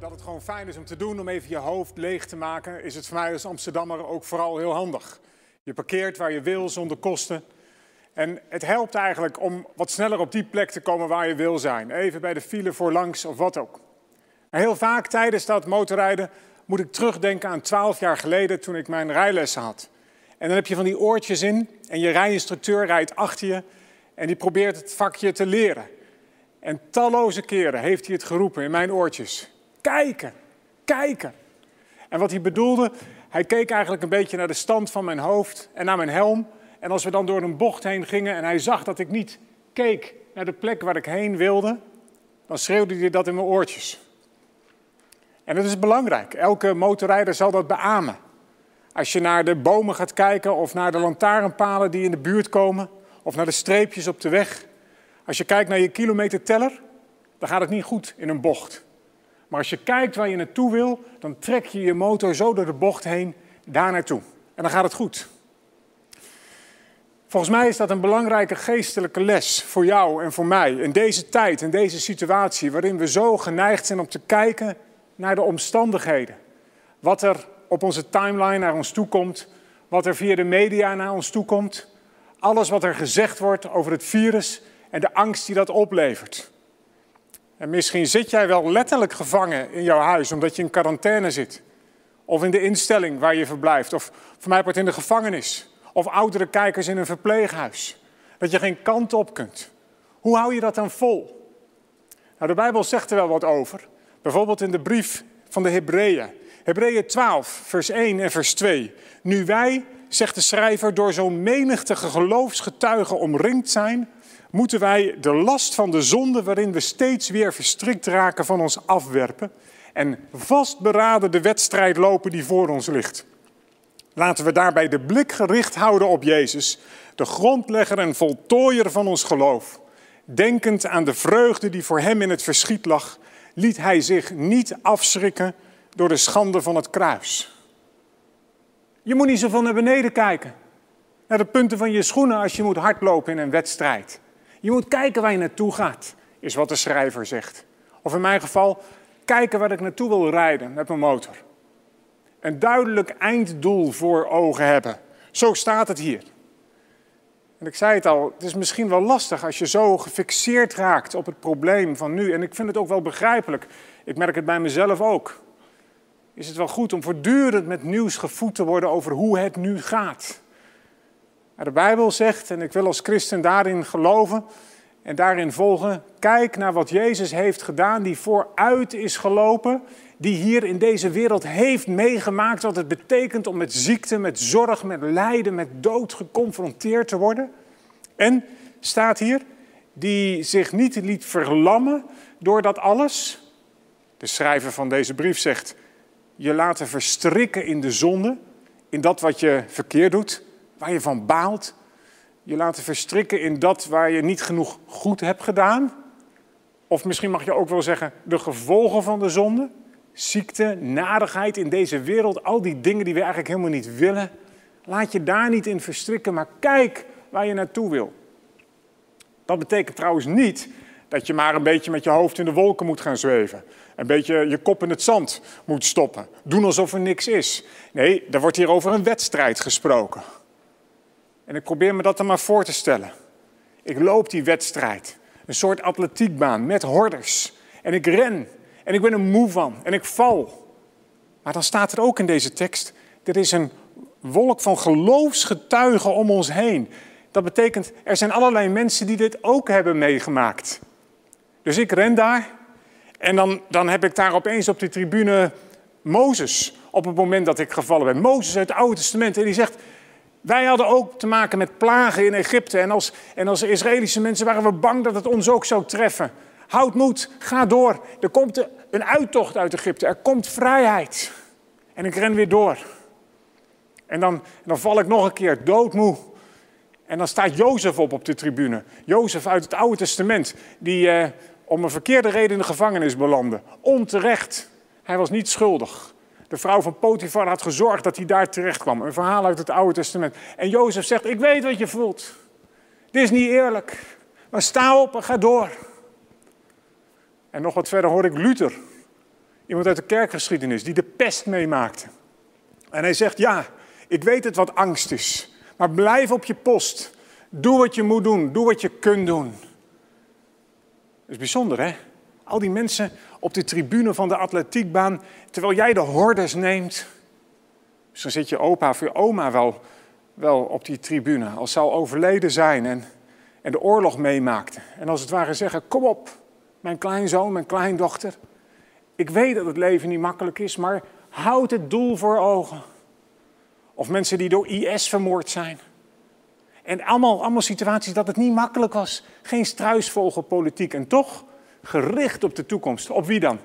dat het gewoon fijn is om te doen, om even je hoofd leeg te maken, is het voor mij als Amsterdammer ook vooral heel handig. Je parkeert waar je wil zonder kosten. En het helpt eigenlijk om wat sneller op die plek te komen waar je wil zijn. Even bij de file voorlangs of wat ook. En heel vaak tijdens dat motorrijden moet ik terugdenken aan twaalf jaar geleden toen ik mijn rijlessen had. En dan heb je van die oortjes in en je rijinstructeur rijdt achter je en die probeert het vakje te leren. En talloze keren heeft hij het geroepen in mijn oortjes. Kijken, kijken. En wat hij bedoelde, hij keek eigenlijk een beetje naar de stand van mijn hoofd en naar mijn helm. En als we dan door een bocht heen gingen en hij zag dat ik niet keek naar de plek waar ik heen wilde, dan schreeuwde hij dat in mijn oortjes. En dat is belangrijk. Elke motorrijder zal dat beamen. Als je naar de bomen gaat kijken of naar de lantaarnpalen die in de buurt komen, of naar de streepjes op de weg. Als je kijkt naar je kilometerteller, dan gaat het niet goed in een bocht. Maar als je kijkt waar je naartoe wil, dan trek je je motor zo door de bocht heen daar naartoe. En dan gaat het goed. Volgens mij is dat een belangrijke geestelijke les voor jou en voor mij in deze tijd, in deze situatie, waarin we zo geneigd zijn om te kijken naar de omstandigheden. Wat er op onze timeline naar ons toe komt, wat er via de media naar ons toe komt, alles wat er gezegd wordt over het virus en de angst die dat oplevert. En misschien zit jij wel letterlijk gevangen in jouw huis omdat je in quarantaine zit. Of in de instelling waar je verblijft. Of voor mij wordt in de gevangenis. Of oudere kijkers in een verpleeghuis. Dat je geen kant op kunt. Hoe hou je dat dan vol? Nou, de Bijbel zegt er wel wat over. Bijvoorbeeld in de brief van de Hebreeën. Hebreeën 12, vers 1 en vers 2. Nu wij, zegt de schrijver, door zo'n menigte geloofsgetuigen omringd zijn, moeten wij de last van de zonde waarin we steeds weer verstrikt raken van ons afwerpen en vastberaden de wedstrijd lopen die voor ons ligt. Laten we daarbij de blik gericht houden op Jezus, de grondlegger en voltooier van ons geloof. Denkend aan de vreugde die voor hem in het verschiet lag, liet hij zich niet afschrikken door de schande van het kruis. Je moet niet zo van naar beneden kijken, naar de punten van je schoenen als je moet hardlopen in een wedstrijd. Je moet kijken waar je naartoe gaat, is wat de schrijver zegt. Of in mijn geval, kijken waar ik naartoe wil rijden met mijn motor. Een duidelijk einddoel voor ogen hebben. Zo staat het hier. En ik zei het al, het is misschien wel lastig als je zo gefixeerd raakt op het probleem van nu. En ik vind het ook wel begrijpelijk. Ik merk het bij mezelf ook. Is het wel goed om voortdurend met nieuws gevoed te worden over hoe het nu gaat? De Bijbel zegt, en ik wil als christen daarin geloven en daarin volgen, kijk naar wat Jezus heeft gedaan, die vooruit is gelopen, die hier in deze wereld heeft meegemaakt wat het betekent om met ziekte, met zorg, met lijden, met dood geconfronteerd te worden. En, staat hier, die zich niet liet verlammen door dat alles. De schrijver van deze brief zegt, je laten verstrikken in de zonde, in dat wat je verkeerd doet waar je van baalt. Je laten verstrikken in dat waar je niet genoeg goed hebt gedaan. Of misschien mag je ook wel zeggen de gevolgen van de zonde. Ziekte, nadigheid in deze wereld, al die dingen die we eigenlijk helemaal niet willen. Laat je daar niet in verstrikken, maar kijk waar je naartoe wil. Dat betekent trouwens niet dat je maar een beetje met je hoofd in de wolken moet gaan zweven. Een beetje je kop in het zand moet stoppen. Doen alsof er niks is. Nee, er wordt hier over een wedstrijd gesproken. En ik probeer me dat dan maar voor te stellen. Ik loop die wedstrijd. Een soort atletiekbaan met horders. En ik ren. En ik ben er moe van. En ik val. Maar dan staat er ook in deze tekst: er is een wolk van geloofsgetuigen om ons heen. Dat betekent, er zijn allerlei mensen die dit ook hebben meegemaakt. Dus ik ren daar. En dan, dan heb ik daar opeens op de tribune Mozes. Op het moment dat ik gevallen ben. Mozes uit het Oude Testament. En die zegt: wij hadden ook te maken met plagen in Egypte. En als, en als Israëlische mensen waren we bang dat het ons ook zou treffen. Houd moed, ga door. Er komt een uittocht uit Egypte. Er komt vrijheid. En ik ren weer door. En dan, dan val ik nog een keer doodmoe. En dan staat Jozef op op de tribune. Jozef uit het Oude Testament, die eh, om een verkeerde reden in de gevangenis belandde. Onterecht. Hij was niet schuldig. De vrouw van Potifar had gezorgd dat hij daar terecht kwam. Een verhaal uit het Oude Testament. En Jozef zegt, ik weet wat je voelt. Dit is niet eerlijk. Maar sta op en ga door. En nog wat verder hoor ik Luther. Iemand uit de kerkgeschiedenis die de pest meemaakte. En hij zegt, ja, ik weet het wat angst is. Maar blijf op je post. Doe wat je moet doen. Doe wat je kunt doen. Dat is bijzonder, hè? Al die mensen op de tribune van de atletiekbaan, terwijl jij de hordes neemt. Dus dan zit je opa of je oma wel, wel op die tribune, als al overleden zijn en, en de oorlog meemaakten. En als het ware zeggen, kom op, mijn kleinzoon, mijn kleindochter. Ik weet dat het leven niet makkelijk is, maar houd het doel voor ogen. Of mensen die door IS vermoord zijn. En allemaal, allemaal situaties dat het niet makkelijk was. Geen struisvogelpolitiek. En toch gericht op de toekomst. Op wie dan?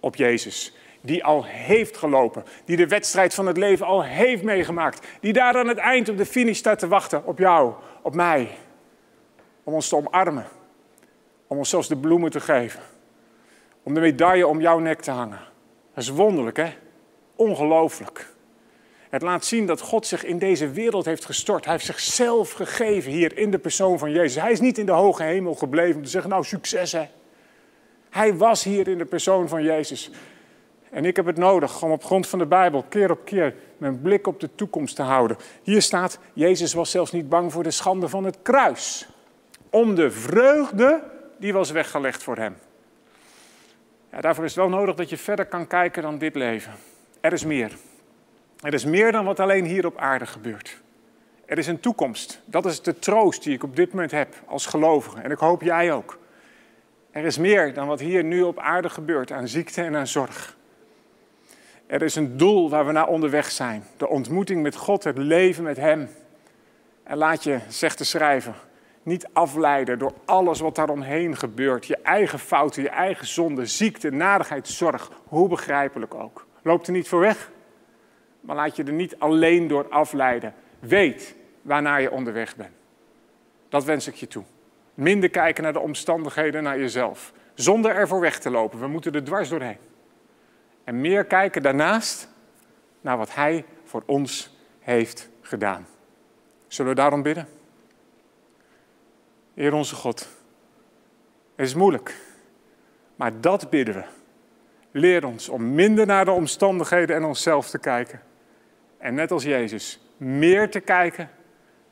Op Jezus. Die al heeft gelopen. Die de wedstrijd van het leven al heeft meegemaakt. Die daar aan het eind op de finish staat te wachten. Op jou, op mij. Om ons te omarmen. Om ons zelfs de bloemen te geven. Om de medaille om jouw nek te hangen. Dat is wonderlijk, hè? Ongelooflijk. Het laat zien dat God zich in deze wereld heeft gestort. Hij heeft zichzelf gegeven hier in de persoon van Jezus. Hij is niet in de hoge hemel gebleven om te zeggen, nou succes hè. Hij was hier in de persoon van Jezus. En ik heb het nodig om op grond van de Bijbel keer op keer mijn blik op de toekomst te houden. Hier staat, Jezus was zelfs niet bang voor de schande van het kruis. Om de vreugde die was weggelegd voor hem. Ja, daarvoor is het wel nodig dat je verder kan kijken dan dit leven. Er is meer. Er is meer dan wat alleen hier op aarde gebeurt. Er is een toekomst. Dat is de troost die ik op dit moment heb als gelovige. En ik hoop jij ook. Er is meer dan wat hier nu op aarde gebeurt aan ziekte en aan zorg. Er is een doel waar we naar onderweg zijn. De ontmoeting met God, het leven met Hem. En laat je, zegt de schrijver, niet afleiden door alles wat daaromheen gebeurt. Je eigen fouten, je eigen zonde, ziekte, nadigheid, zorg. Hoe begrijpelijk ook. Loop er niet voor weg. Maar laat je er niet alleen door afleiden. Weet waarnaar je onderweg bent. Dat wens ik je toe. Minder kijken naar de omstandigheden, naar jezelf. Zonder ervoor weg te lopen. We moeten er dwars doorheen. En meer kijken daarnaast naar wat Hij voor ons heeft gedaan. Zullen we daarom bidden? Heer onze God, het is moeilijk, maar dat bidden we. Leer ons om minder naar de omstandigheden en onszelf te kijken. En net als Jezus, meer te kijken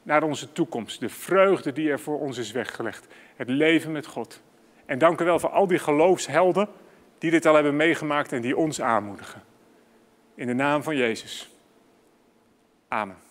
naar onze toekomst. De vreugde die er voor ons is weggelegd. Het leven met God. En dank u wel voor al die geloofshelden die dit al hebben meegemaakt en die ons aanmoedigen. In de naam van Jezus. Amen.